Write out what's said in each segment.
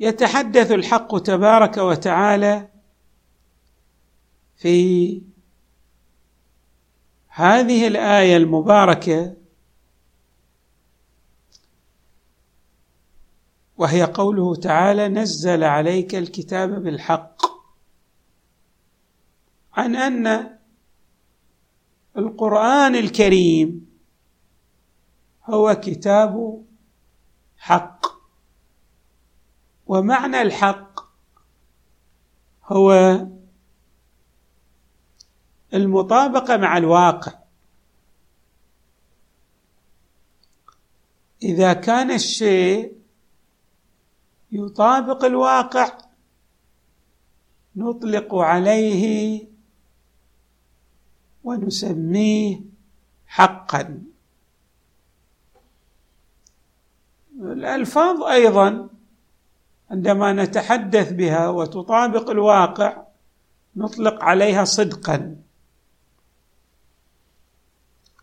يتحدث الحق تبارك وتعالى في هذه الآية المباركة وهي قوله تعالى نزل عليك الكتاب بالحق. عن أن القرآن الكريم هو كتاب حق. ومعنى الحق هو المطابقة مع الواقع. إذا كان الشيء يطابق الواقع نطلق عليه ونسميه حقا. الألفاظ أيضا عندما نتحدث بها وتطابق الواقع نطلق عليها صدقا.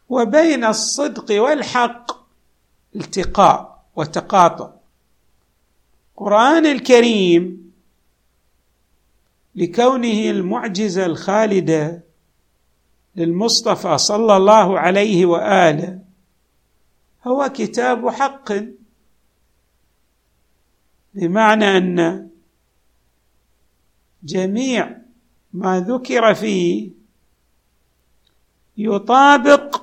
وبين الصدق والحق التقاء وتقاطع. القرآن الكريم لكونه المعجزة الخالدة للمصطفى صلى الله عليه وآله هو كتاب حق. بمعنى أن جميع ما ذكر فيه يطابق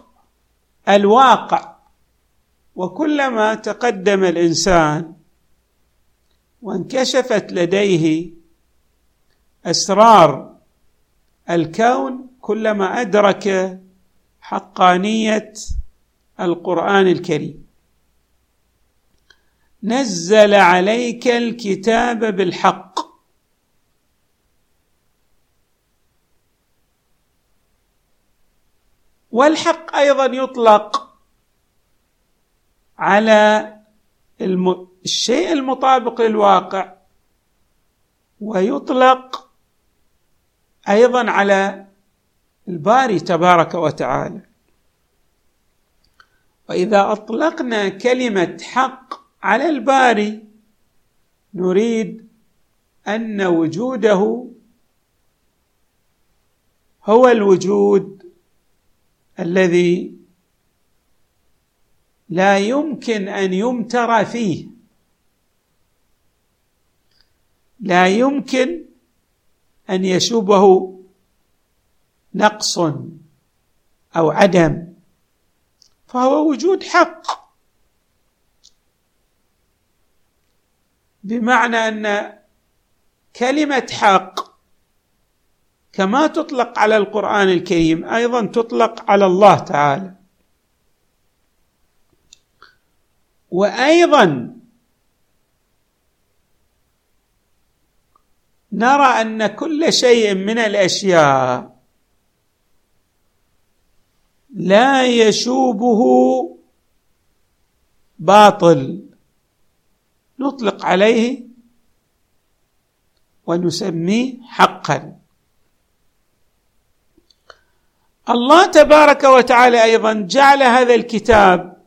الواقع وكلما تقدم الإنسان وانكشفت لديه أسرار الكون كلما أدرك حقانية القرآن الكريم. نزل عليك الكتاب بالحق. والحق أيضا يطلق على الم... الشيء المطابق للواقع ويطلق أيضا على الباري تبارك وتعالى. وإذا أطلقنا كلمة حق على الباري نريد أن وجوده هو الوجود الذي لا يمكن أن يمتر فيه. لا يمكن أن يشوبه نقص أو عدم فهو وجود حق. بمعنى أن كلمة حق كما تطلق على القرآن الكريم أيضا تطلق على الله تعالى. وأيضا نرى أن كل شيء من الأشياء لا يشوبه باطل. نطلق عليه ونسميه حقا. الله تبارك وتعالى أيضا جعل هذا الكتاب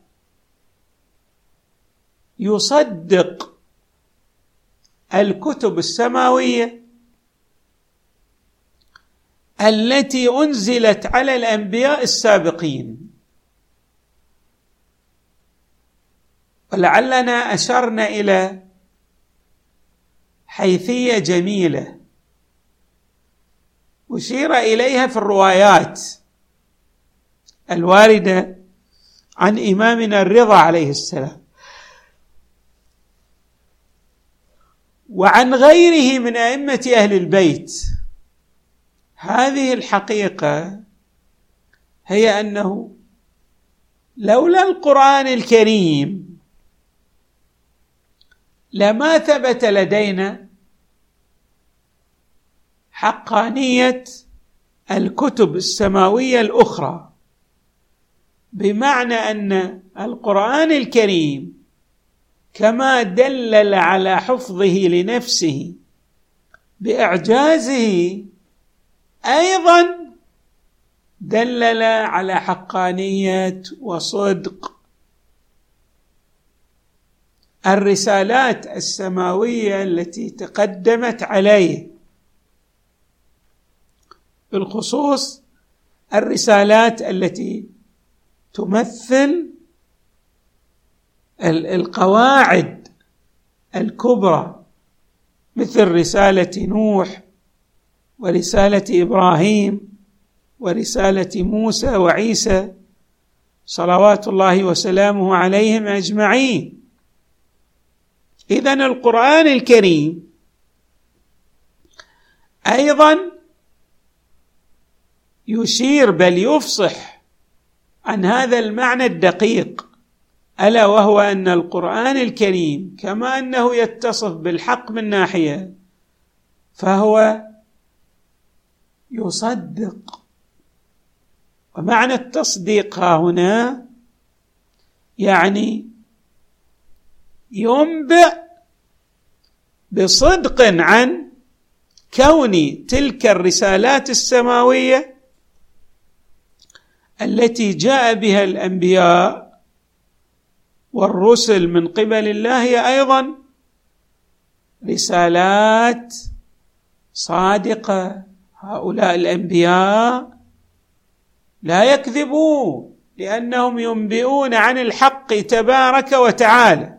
يصدق الكتب السماوية التي أنزلت على الأنبياء السابقين. ولعلنا أشرنا إلى حيثية جميلة. أشير إليها في الروايات الواردة عن إمامنا الرضا عليه السلام. وعن غيره من أئمة أهل البيت. هذه الحقيقة هي أنه لولا القرآن الكريم لما ثبت لدينا حقانية الكتب السماوية الأخرى بمعنى أن القرآن الكريم كما دلل على حفظه لنفسه بإعجازه أيضا دلل على حقانية وصدق الرسالات السماوية التي تقدمت عليه. بالخصوص الرسالات التي تمثل القواعد الكبرى مثل رسالة نوح ورسالة إبراهيم ورسالة موسى وعيسى صلوات الله وسلامه عليهم أجمعين. اذا القرآن الكريم أيضا يشير بل يفصح عن هذا المعنى الدقيق ألا وهو أن القرآن الكريم كما أنه يتصف بالحق من ناحية فهو يصدق. ومعنى التصديق ها هنا يعني ينبئ بصدق عن كون تلك الرسالات السماوية التي جاء بها الأنبياء والرسل من قبل الله هي أيضا رسالات صادقة. هؤلاء الأنبياء لا يكذبون لأنهم ينبئون عن الحق تبارك وتعالى.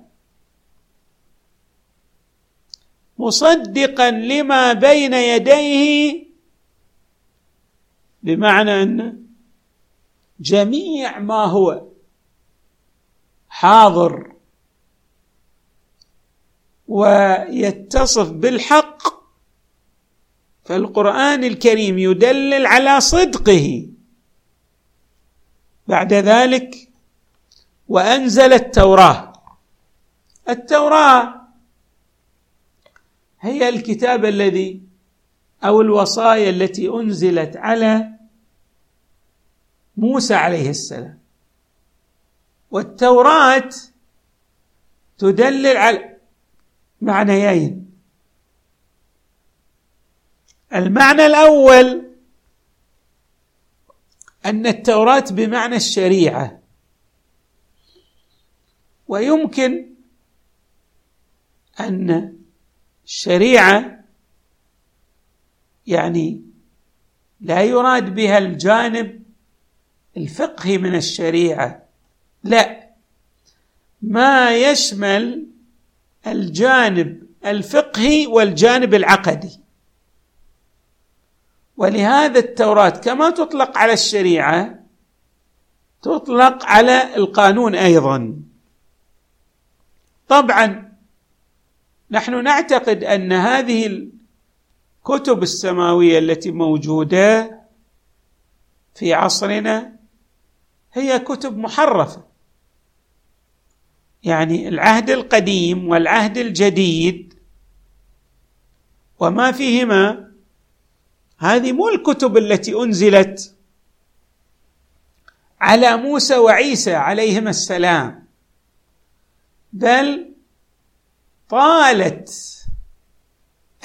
مصدقا لما بين يديه بمعنى أن جميع ما هو حاضر ويتصف بالحق فالقرآن الكريم يدلل على صدقه. بعد ذلك وأنزل التوراة. التوراة هي الكتاب الذي أو الوصايا التي أنزلت على موسى عليه السلام. والتوراة تدلل على معنيين المعنى الأول أن التوراة بمعنى الشريعة. ويمكن أن الشريعه يعني لا يراد بها الجانب الفقهي من الشريعة لا. ما يشمل الجانب الفقهي والجانب العقدي. ولهذا التوراة كما تطلق على الشريعة تطلق على القانون أيضا. طبعا نحن نعتقد أن هذه الكتب السماوية التي موجودة في عصرنا هي كتب محرفة. يعني العهد القديم والعهد الجديد وما فيهما هذه مو الكتب التي أنزلت على موسى وعيسى عليهما السلام بل طالت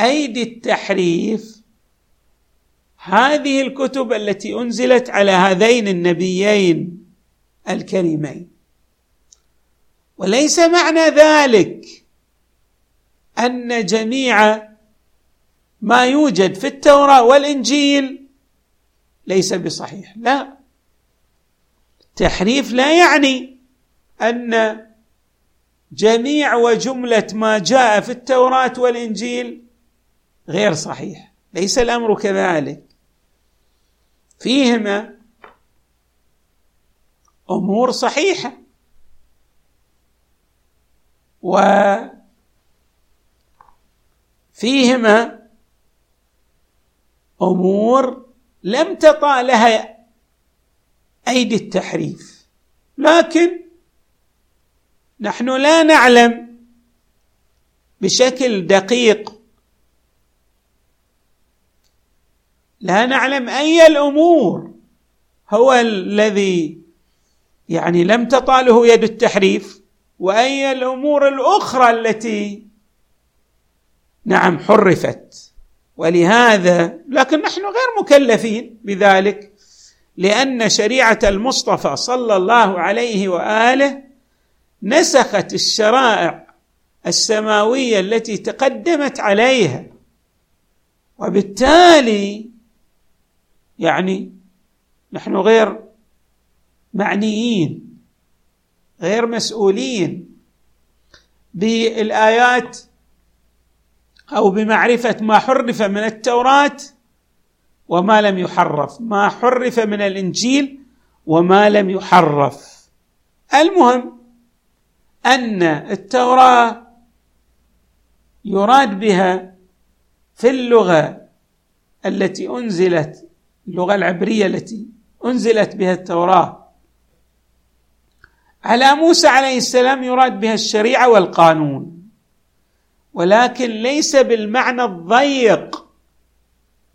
أيدي التحريف هذه الكتب التي أنزلت على هذين النبيين الكريمين. وليس معنى ذلك أن جميع ما يوجد في التوراة والإنجيل ليس بصحيح. لا. تحريف لا يعني أن جميع وجملة ما جاء في التوراة والإنجيل غير صحيح. ليس الأمر كذلك. فيهما أمور صحيحة. وفيهما أمور لم تطا لها أيدي التحريف. لكن نحن لا نعلم بشكل دقيق. لا نعلم أي الأمور هو الذي يعني لم تطاله يد التحريف وأي الأمور الأخرى التي نعم حرفت. ولهذا لكن نحن غير مكلفين بذلك لأن شريعة المصطفى صلى الله عليه وآله نسخت الشرائع السماوية التي تقدمت عليها. وبالتالي يعني نحن غير معنيين غير مسؤولين بالآيات أو بمعرفة ما حرف من التوراة وما لم يحرف ما حرف من الإنجيل وما لم يحرف. المهم أن التوراة يراد بها في اللغة التي أنزلت اللغة العبرية التي أنزلت بها التوراة. على موسى عليه السلام يراد بها الشريعة والقانون ولكن ليس بالمعنى الضيق.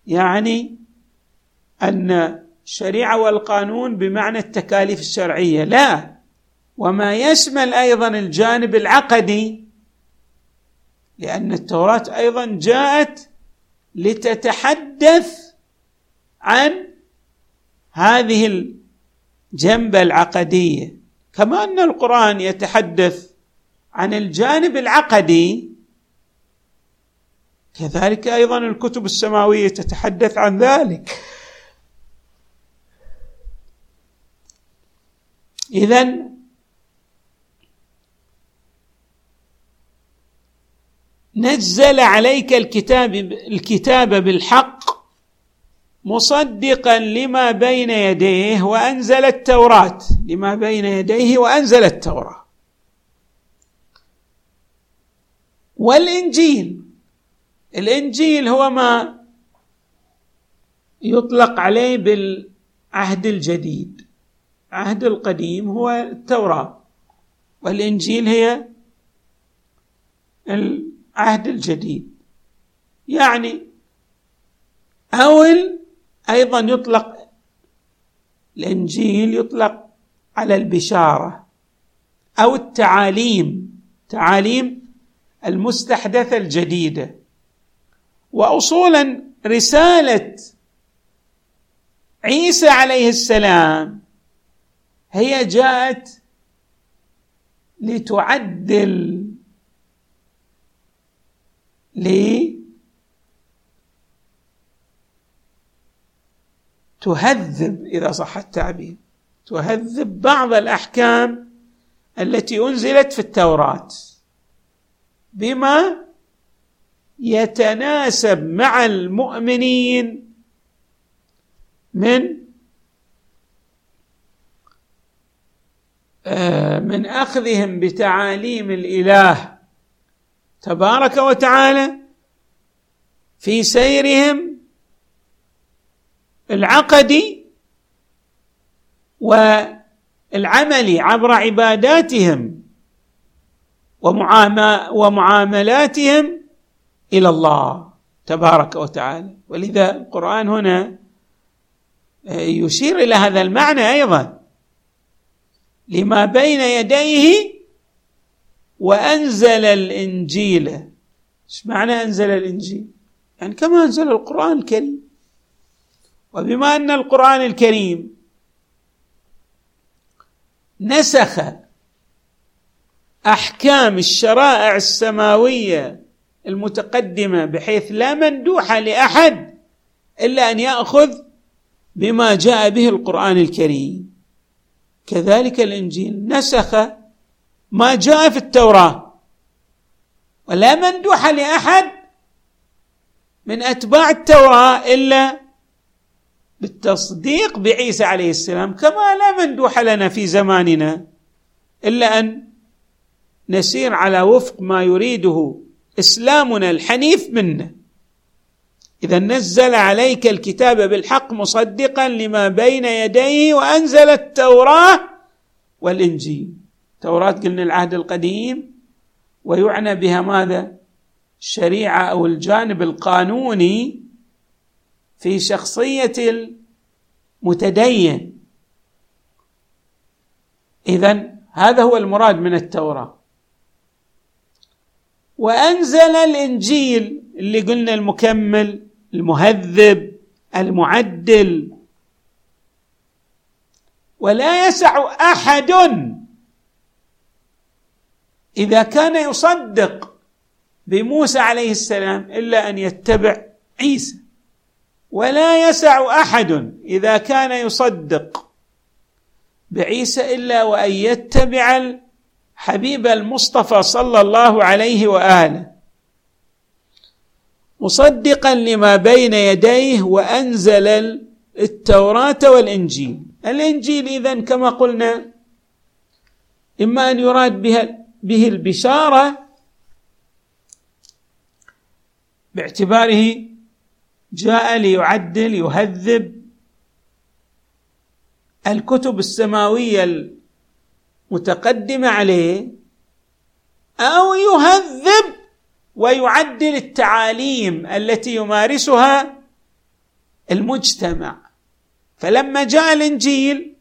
يعني أن الشريعة والقانون بمعنى التكاليف الشرعية. لا وما يشمل أيضا الجانب العقدي لأن التوراة أيضا جاءت لتتحدث عن هذه الجنبه العقدية. كما أن القرآن يتحدث عن الجانب العقدي كذلك أيضا الكتب السماوية تتحدث عن ذلك. اذا نزل عليك الكتاب الكتاب بالحق مصدقا لما بين يديه وأنزل التوراة لما بين يديه وأنزل التوراة. والإنجيل الإنجيل هو ما يطلق عليه بالعهد الجديد. العهد القديم هو التوراة والإنجيل هي العهد الجديد. يعني أو أيضا يطلق الإنجيل يطلق على البشارة أو التعاليم تعاليم المستحدثة الجديدة. واصولا رسالة عيسى عليه السلام هي جاءت لتعدل تهذب إذا صح التعبير تهذب بعض الأحكام التي أنزلت في التوراة بما يتناسب مع المؤمنين من آه، من أخذهم بتعاليم الإله. تبارك وتعالى في سيرهم العقدي والعملي عبر عباداتهم ومعاملاتهم إلى الله تبارك وتعالى. ولذا القرآن هنا يشير إلى هذا المعنى أيضا لما بين يديه وأنزل الإنجيل. إيش معنى أنزل الإنجيل؟ يعني كما أنزل القرآن الكريم. وبما أن القرآن الكريم نسخ أحكام الشرائع السماوية المتقدمة بحيث لا مندوح لأحد إلا أن يأخذ بما جاء به القرآن الكريم. كذلك الإنجيل نسخ ما جاء في التوراة. ولا مندوح لأحد من أتباع التوراة إلا بالتصديق بعيسى عليه السلام كما لا مندوح لنا في زماننا إلا أن نسير على وفق ما يريده إسلامنا الحنيف منا. إذا نزل عليك الكتاب بالحق مصدقا لما بين يديه وأنزل التوراة والإنجيل. التوراه قلنا العهد القديم ويعنى بها ماذا؟ الشريعة أو الجانب القانوني في شخصية المتدين. اذا هذا هو المراد من التوراة. وأنزل الإنجيل اللي قلنا المكمل المهذب المعدل. ولا يسع أحد إذا كان يصدق بموسى عليه السلام إلا أن يتبع عيسى ولا يسع أحد إذا كان يصدق بعيسى إلا وأن يتبع الحبيب المصطفى صلى الله عليه وآله. مصدقا لما بين يديه وأنزل التوراة والإنجيل. الإنجيل اذا كما قلنا إما أن يراد بها به البشارة باعتباره جاء ليعدل يهذب الكتب السماوية المتقدمة عليه أو يهذب ويعدل التعاليم التي يمارسها المجتمع. فلما جاء الإنجيل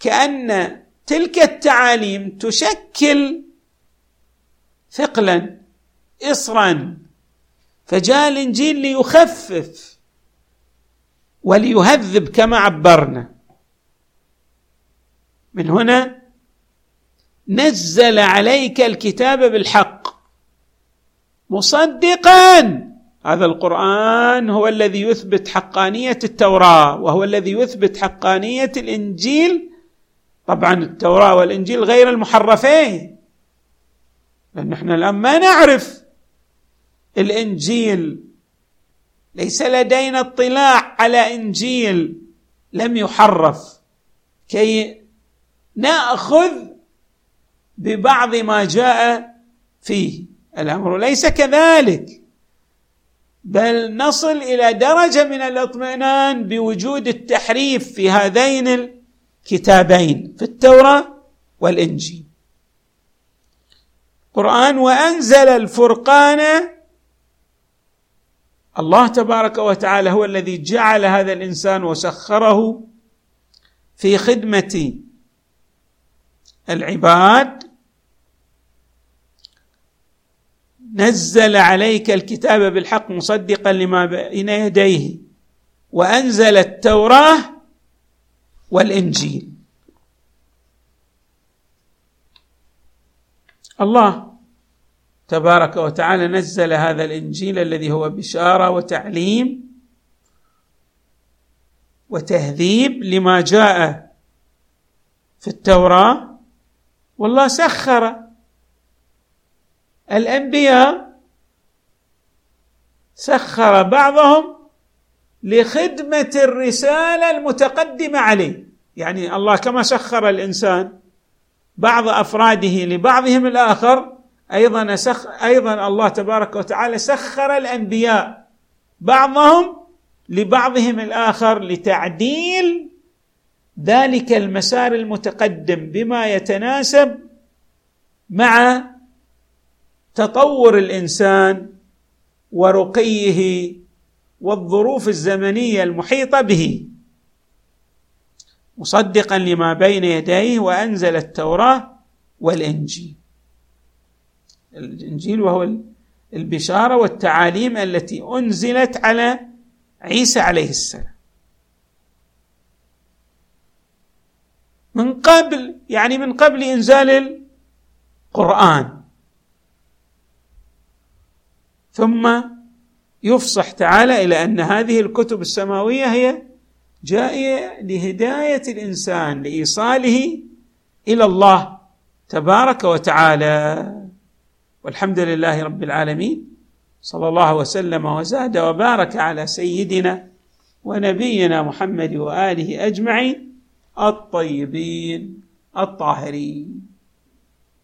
كأن تلك التعاليم تشكل ثقلا اصرا. فجاء الإنجيل ليخفف وليهذب كما عبرنا. من هنا نزل عليك الكتاب بالحق مصدقا. هذا القرآن هو الذي يثبت حقانية التوراة وهو الذي يثبت حقانية الإنجيل. طبعا التوراة والإنجيل غير المحرفين. لأن إحنا الآن ما نعرف الإنجيل. ليس لدينا اطلاع على إنجيل لم يحرف. كي نأخذ ببعض ما جاء فيه. الأمر ليس كذلك. بل نصل إلى درجة من الاطمئنان بوجود التحريف في هذين الكتابين في التوراة والإنجيل. قران وأنزل الفرقان. الله تبارك وتعالى هو الذي جعل هذا الإنسان وسخره في خدمة العباد. نزل عليك الكتاب بالحق مصدقا لما بين يديه وأنزل التوراة والإنجيل. الله. تبارك وتعالى نزل هذا الإنجيل الذي هو بشارة وتعليم وتهذيب لما جاء في التوراة. والله سخر الأنبياء سخر بعضهم لخدمة الرسالة المتقدمة عليه. يعني الله كما سخر الإنسان بعض أفراده لبعضهم الآخر أيضا سخ أيضا الله تبارك وتعالى سخر الأنبياء بعضهم لبعضهم الآخر لتعديل ذلك المسار المتقدم بما يتناسب مع تطور الإنسان ورقيه والظروف الزمنية المحيطة به. مصدقا لما بين يديه وأنزل التوراة والإنجيل. الإنجيل وهو البشارة والتعاليم التي أنزلت على عيسى عليه السلام. من قبل يعني من قبل إنزال القرآن. ثم يفصح تعالى إلى أن هذه الكتب السماوية هي جائية لهداية الإنسان لإيصاله إلى الله تبارك وتعالى. والحمد لله رب العالمين. صلى الله وسلم وزاد وبارك على سيدنا ونبينا محمد وآله أجمعين الطيبين الطاهرين.